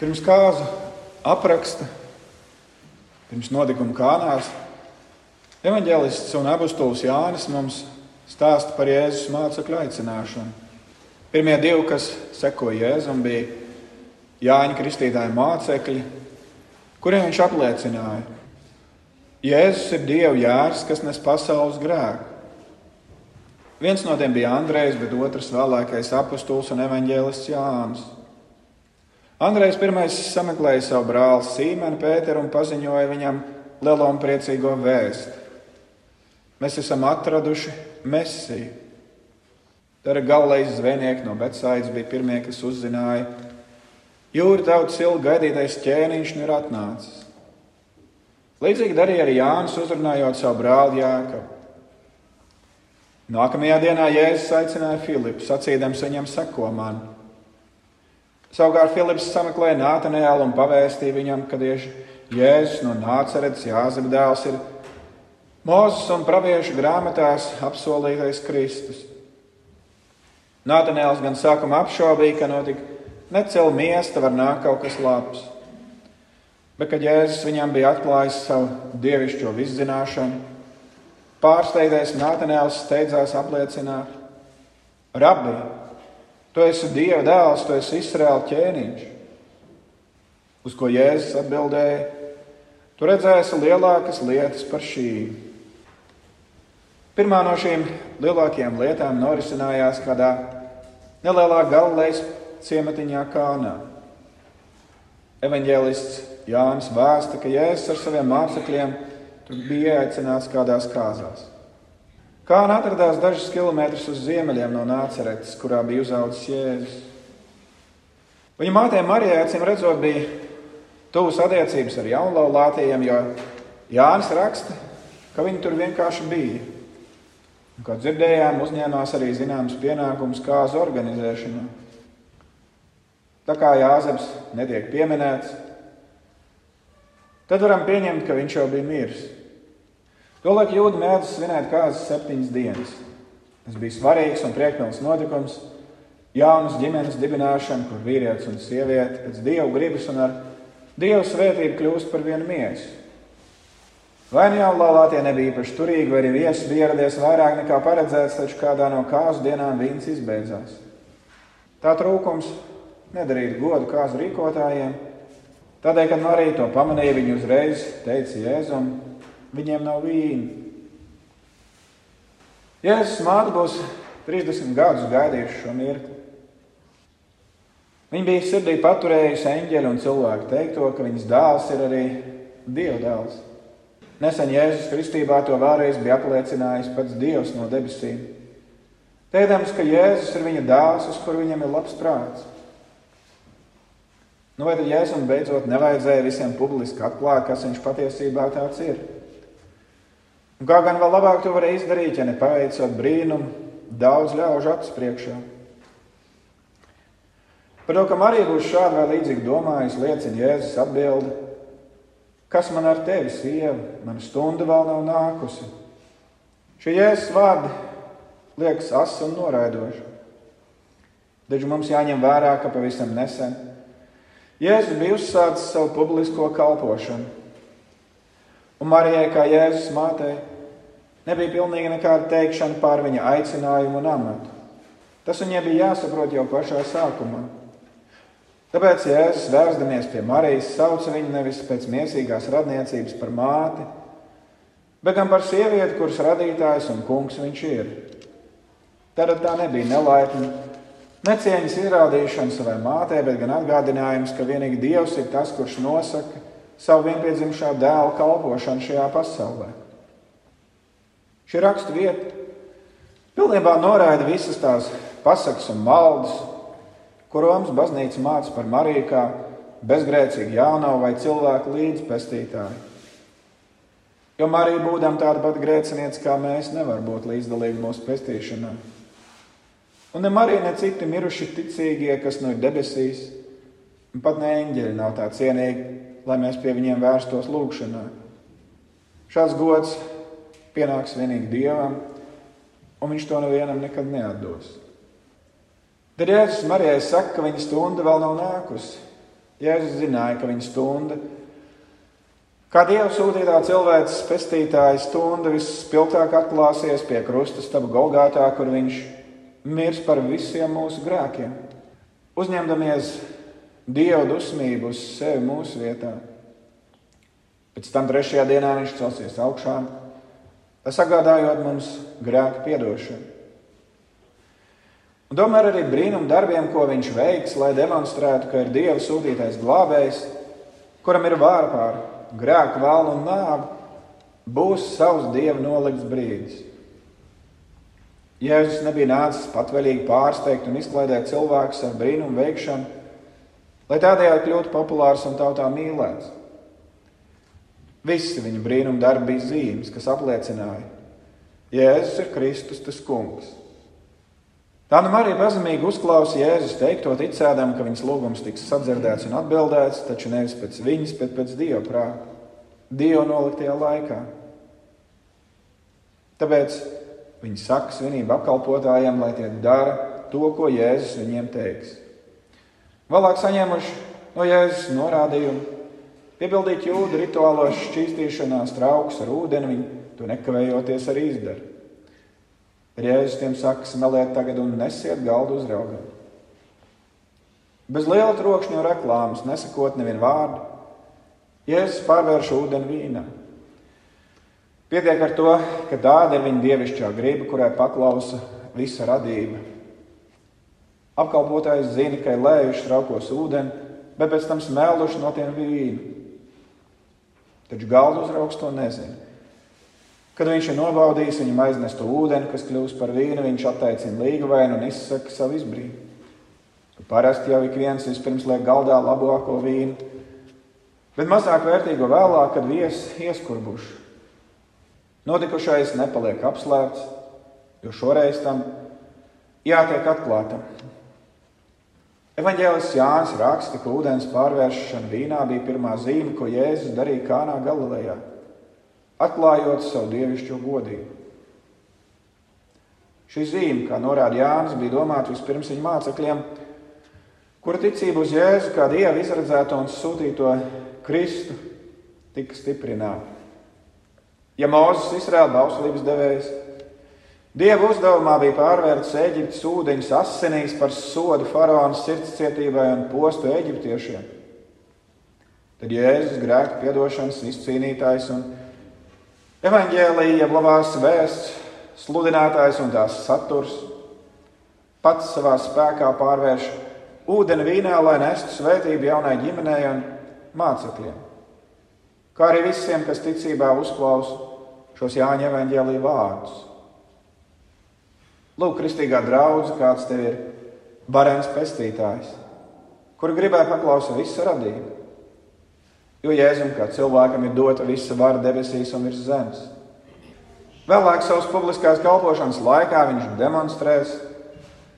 Pirms kāzu apraksta, pirms notikuma kānās, evanģēlists un apustulis Jānis mums stāsta par Jēzus mācekļu aicināšanu. Pirmie divi, kas sekoja Jēzum, bija Jāņa Kristītāja mācekļi, kuriem viņš apliecināja, Jēzus ir Dieva jērs, kas nes pasaules grēku. Viens no tiem bija Andrejs, bet otrs vēlākais apustulis un evaņģēlists Jānis. Andrejs pirmais sameklēja savu brāli Sīmenu Pēteru un paziņoja viņam lielo un priecīgo vēstu. Mēs esam atraduši Mesiju. Tad galvenais zvejnieks no Betsaidas bija pirmie, kas uzzināja, jūra tautas ilgi gaidītais ķēniņš nu ir atnācis. Līdzīgi darīja arī Jānis, uzrunājot savu brāli Jāekabu. Nākamajā dienā Jēzus aicināja Filipu, sacīdams viņam, seko man. Savukārt Filips sameklēja Nātanēlu un pavēstīja viņam, ka tieši Jēzus no Nāceretes Jāzeba dēls ir Mūzes un praviešu grāmatās apsolītais Kristus. Nātanēls gan sākumā apšaubīja, ka no tik necila miesta var nākt kaut kas labs. Bet, kad Jēzus viņam bija atklājis savu dievišķo viszināšanu, Pārsteigtais Nātanēls steidzās apliecināt: Rabbi, tu esi Dieva dēls, tu esi Izraēla ķēniņš. Uz ko Jēzus atbildēja: Tu redzēsi lielākas lietas par šīm. Pirmā no šīm lielākajām lietām norisinājās kādā nelielā Galilejas ciematiņā Kānā. Evanģēlists Jānis vēsta, ka Jēzus ar saviem mācekļiem bija ieaicināts kādās kāzās. Kāna atradās dažus kilometrus uz ziemeļiem no Nāceretes, kurā bija uzaugusi Jēzus. Viņa mātei Marijai, acīm redzot, bija tuvas attiecības ar jaunlaulātajiem, jo Jānis raksta, ka viņi tur vienkārši bija. Un, kā dzirdējām, uzņēmās arī zināms pienākums kāzu organizēšanā. Tā kā Jāzeps netiek pieminēts, tad varam pieņemt, ka viņš jau bija miris. Tolēk jūda mēdz svinēt kāzas septiņas dienas. Tas bija svarīgs un priekpilns notikums, jaunas ģimenes dibināšana, kur vīrietis un sieviete pēc dievu gribas un ar dievu svētību kļūst par vienu miesu. Vai nu jau laulātie nebija īpaši turīgi, vai arī viesis bija ieradies vairāk nekā paredzēts, taču kādā no kāzu dienām viņas izbeidzās. Tā trūkums nedarīja godu kāzu rīkotājiem, Tādēļ, kad Marija to pamanīja, viņa uzreiz teica Jēzum, viņiem nav vīna. Jēzus māte būs 30 gadus gaidījuši šo mirkli. Viņa bija sirdī paturējusi eņģeļu un cilvēku teikto, ka viņas dēls ir arī Dieva dēls. Nesen Jēzus Kristībā to vēlreiz bija apliecinājis pats Dievs no debesīm. Teikdams, ka Jēzus ir viņa dēls, uz kuru viņam ir labs prāts. Nu, vai tad Jēzum beidzot nevajadzēja visiem publiski atklāt, kas viņš patiesībā tāds ir? Un kā gan vēl labāk to varēja izdarīt, ja nepaveicot brīnumu daudz ļaužu acu priekšā? Par to, ka Marija būs šāda vai līdzīga domājusi, liecina Jēzus atbildi. Kas man ar tevi, sieva? Mana stunda vēl nav nākusi. Šie Jēzus vārdi liekas asi un noraidoši. Taču mums jāņem vērā, ka pavisam nesen Jēzus bija uzsācis savu publisko kalpošanu. Un Marijai, kā Jēzus mātei, nebija pilnīgi nekāda teikšana pār viņa aicinājumu un amatu. Tas viņai bija jāsaprot jau pašā sākumā. Tāpēc Jēzus, vērsdamies pie Marijas, sauca viņu nevis pēc mīlestīgās radniecības par māti, bet gan par sievieti, kuras radītājs un kungs viņš ir. Tad tā nebija nelaipna, Necieņas izrādīšana savai mātei, bet gan atgādinājums, ka vienīgi Dievs ir tas, kurš nosaka savu vienpiedzimšā dēla kalpošanu šajā pasaulē. Šī rakstu vieta pilnībā noraida visas tās pasakas un maldas, ko Romas baznīca māca par Mariju kā bezgrēcīgu jauno vai cilvēku līdzpestītāju. Jo Marija, būdama tāda pati grēcinieca kā mēs, nevar būt līdzdalīga mūsu pestīšanā. Un ne Marija, ne citi miruši ticīgie, kas nu ir debesīs, un pat ne eņģeļi nav tā cienīgi, lai mēs pie viņiem vērstos lūgšanā. Šāds gods pienāks vienīgi Dievam, un viņš to nevienam nekad neatdos. Tad Jēzus Marijai saka, ka viņa stunda vēl nav nākusi. Jēzus zināja, ka viņa stunda, kā Dieva sūtītā cilvēks pestītāja stunda visspilgtāk atklāsies pie krusta staba Golgātā, kur viņš mirs par visiem mūsu grēkiem, uzņemdamies Dieva dusmību uz sevi mūsu vietā. Pēc tam trešajā dienā viņš celsies augšā, sagādājot mums grēku piedošanu. Un tomēr arī brīnum darbiem, ko viņš veiks, lai demonstrētu, ka ir Dieva sūtītais glābējs, kuram ir vāra pār grēku, vēlnu un nāvi, būs savs Dieva nolikts brīdis. Jēzus nebija nācis patvaļīgi pārsteigt un izklaidēt cilvēkus ar brīnumu veikšanu, lai tādējādi kļūtu populārs un tautā mīlēts. Visi viņa brīnuma darbi bija zīmes, kas apliecināja, Jēzus ir Kristus, tas kungs. Tā nu Marija pazemīgi uzklausīja Jēzus teikto, ticēdam, ka viņas lūgums tiks sadzirdēts un atbildēts, taču nevis pēc viņas, bet pēc Dieva prāta, Dieva noliktajā laikā. Tāpēc viņi saka svinību apkalpotājiem, lai tie dara to, ko Jēzus viņiem teiks. Vēlāk saņēmuši no Jēzus norādījumu, Piepildīt jūdu rituālos šķīstīšanās trauks ar ūdeni, viņi to nekavējoties arī izdara. Jēzus tiem saka, smeliet tagad un nesiet galdu uzraugam. Bez liela trokšņa reklāmas, nesakot nevienu vārdu, Jēzus pārvērš ūdeni vīnā. Pietiek ar to, ka tāda ir viņa dievišķā griba, kurai paklausa visa radība. Apkalpotājs zina, ka ir lējuši traukos ūdeni, bet pēc tam smēluši no tiem vīnu. Taču galda uzraugs to nezina. Kad viņš ir nobaudījis viņam aiznesto ūdeni, kas kļūst par vīnu, viņš attaicina līgavēnu un izsaka savu izbrīnu. Parasti jau ik viens vispirms liek galdā labāko vīnu, bet mazāk vērtīgo vēlāk, kad viesis ieskurbuši. Notikušais nepaliek apslēpts, jo šoreiz tam jātiek atklātam. Evanģēlis Jānis raksta, ka ūdens pārvēršana vīnā bija pirmā zīme, ko Jēzus darīja Kānā Galilejā, atklājot savu dievišķo godību. Šī zīme, kā norāda Jānis, bija domāta vispirms viņa mācekļiem, kura ticība uz Jēzu kā Dieva izredzēto un sūtīto Kristu tika stiprināta. Ja Mozus Izraēla bauslības devējs, Dieva uzdevumā bija pārvērts Eģiptes ūdeņus asinīs par sodu faraona sirdscietībai un postu eģiptiešiem. Tad Jēzus grēka piedošanas izcīnītājs un evaņģēlīja, labās vēsts, sludinātājs un tās saturs pats savā spēkā pārvērš ūdeni vīnā, lai nestu svētību jaunai ģimenei un mācekļiem. Kā arī visiem, kas ticībā uzklausa šos Jāņa evaņģēlīja vārdus. Lūk, kristīgā draudzene, kāds tev ir barens pestītājs, kur gribēja paklausīt visu radību. Jo Jēzum kā cilvēkam ir dota visa vara debesīs un virs zemes. Vēlāk savas publiskās kalpošanas laikā viņš demonstrēs,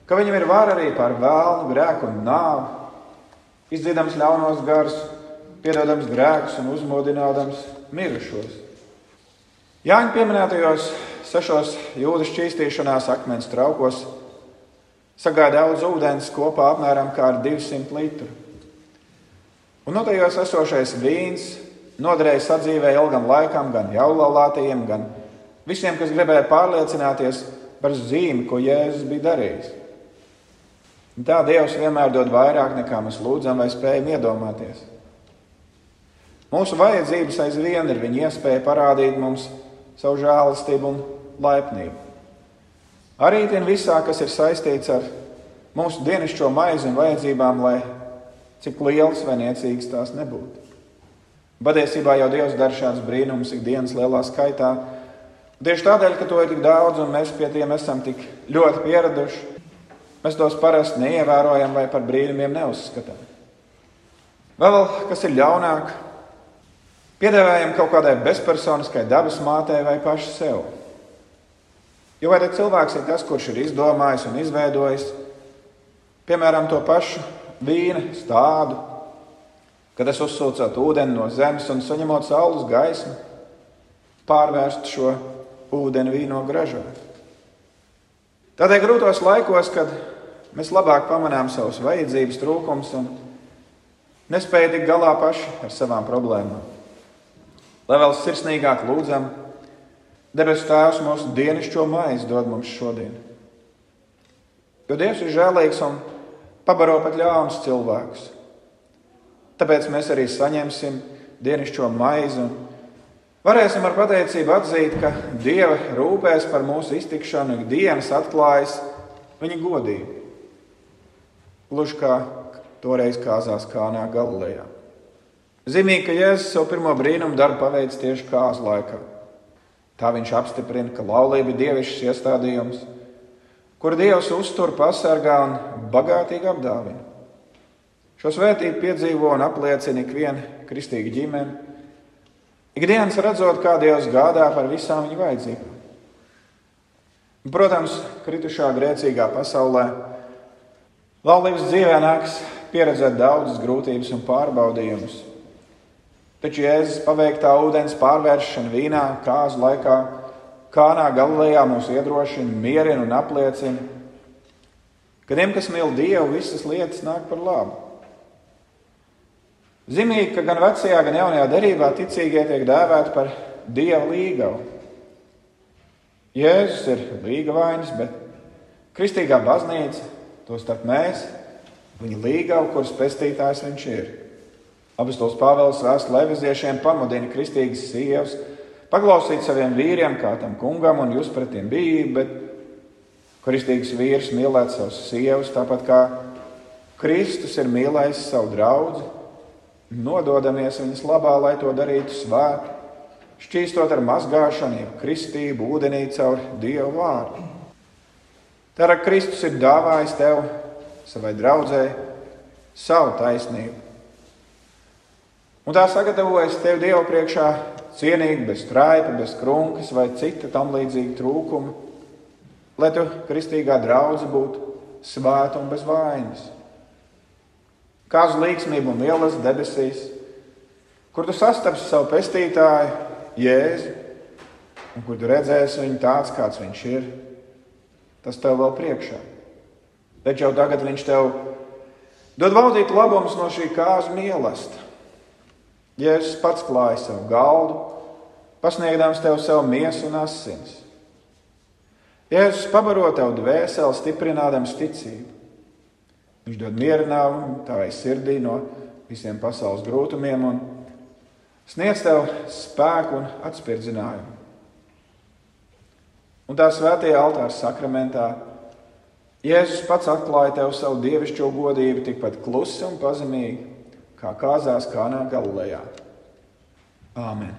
ka viņam ir vara arī pār vēlnu, grēku un nāvi, izdzīdams ļaunos garus, piedodams grēkus un uzmodinādams mirušos. Jāņa pieminētajos sešos jūdas šķīstīšanās akmens traukos sagāja daudz ūdens, kopā apmēram ar 200 litru. Un no tajos esošais vīns noderēja sadzīvē ilgam laikam, gan jaulaulātajiem, gan visiem, kas gribēja pārliecināties par zīmi, ko Jēzus bija darījis. Un tā Dievs vienmēr dod vairāk nekā mēs lūdzam vai spējam iedomāties. Mūsu vajadzības aizvien ir viņa iespēja parādīt mums savu žēlastību un laipnību. Arī tiem visā, kas ir saistīts ar mūsu dienascho maizi un vajadzībām, lai cik lielas vai niecīgas tās nebūtu. Patiesībā jau Dievs dara šādus brīnumus ikdienas lielā skaitā. Tieši tādēļ, ka to ir tik daudz un mēs pie tiem esam tik ļoti pieraduši, mēs tos parasti neievērojam vai par brīnumiem neuzskatām. Vēl kas ir ļaunāk, piedāvājam kaut kādai bezpersoniskai dabas mātei vai paši sev. Jo vai cilvēks ir tas, kurš ir izdomājis un izveidojis, piemēram, to pašu vīna stādu, kad es uzsūcot ūdeni no zemes un saņemot saules gaismu, pārvērst šo ūdeni vīno gražā. Tādēļ grūtos laikos, kad mēs labāk pamanām savus vajadzības trūkums un nespēja tikt galā paši ar savām problēmām. Lai vēl sirsnīgāk lūdzam, debesu Tēvs mūsu dienascho maizi dod mums šodien. Jo Dievs ir žēlīgs un pabaro pat ļaunus cilvēkus. Tāpēc mēs arī saņemsim dienascho maizi un varēsim ar pateicību atzīt, ka Dieva rūpēs par mūsu iztikšanu, ikdienas atklājas viņa godību. Gluži kā toreiz kāzās Kānā Galilejā. Zīmīgi, ka Jēzus savu pirmo brīnumu darbu paveic tieši kāzu laikā. Tā viņš apstiprina, ka laulība ir dievišķs iestādījums, kur Dievs uztur, pasargā un bagātīgi apdāvina. Šo svētību piedzīvo un apliecina ik viena kristīga ģimene. Ikdienas redzot, kā Dievs gādā par visām viņu vajadzībām. Protams, kritušā grēcīgā pasaulē laulības dzīvē nāks pieredzēt daudzas grūtības un pārbaudījumus. Taču Jēzus paveiktā ūdens pārvēršana vīnā kāzu laikā, Kānā Galilejā mūs iedrošina, mierina un apliecina, ka tiem, kas mīl Dievu, visas lietas nāk par labu. Zīmīgi, ka gan vecajā, gan jaunajā derībā ticīgie tiek dēvēti par Dieva līgavu. Jēzus ir līgavainis, bet kristīgā baznīca, to starp mēs, viņa līgava, kuras pestītājs viņš ir. Apostols Pāvils vēstulē leviziešiem pamudina kristīgas sievas paklausīt saviem vīriem, kā tam kungam, un jūs pret tiem bijāt, bet kristīgs vīrs mīlēt savus sievas, tāpat kā Kristus ir mīlējis savu draugu, nododamies viņas labā, lai to darītu svēti, šķīstot ar mazgāšanu, jeb kristību, ūdenī caur Dievu vārdu. Tā kā Kristus ir dāvājis tev savai draudzēji savu taisnību. Un tā sagatavojas tev Dievu priekšā cienīgi, bez straipa, bez krunkas vai cita tam līdzīga trūkuma, lai tu kristīgā draudzene būtu svēta un bez vainas. Kā uz līgsmību un lielas debesīs, kur tu sastapsi savu pestītāju, Jēzu, un kur tu redzēsi viņu tāds, kāds viņš ir, tas tev vēl priekšā. Taču jau tagad viņš tev dod valdīt labumus no šī kāzu mīlestības. Jēzus pats klāja savu galdu, pasniegdams tev savu miesu un asins. Jēzus pabaro tev dvēseli, stiprinādams ticību. Viņš dod mierinājumu tavai sirdī no visiem pasaules grūtumiem un sniedz tev spēku un atspirdzinājumu. Un tā svētajā altāra sakramentā Jēzus pats atklāja tev savu dievišķo godību tikpat klusi un pazemīgi, kā kāzās Kānā Galilejā. Āmen!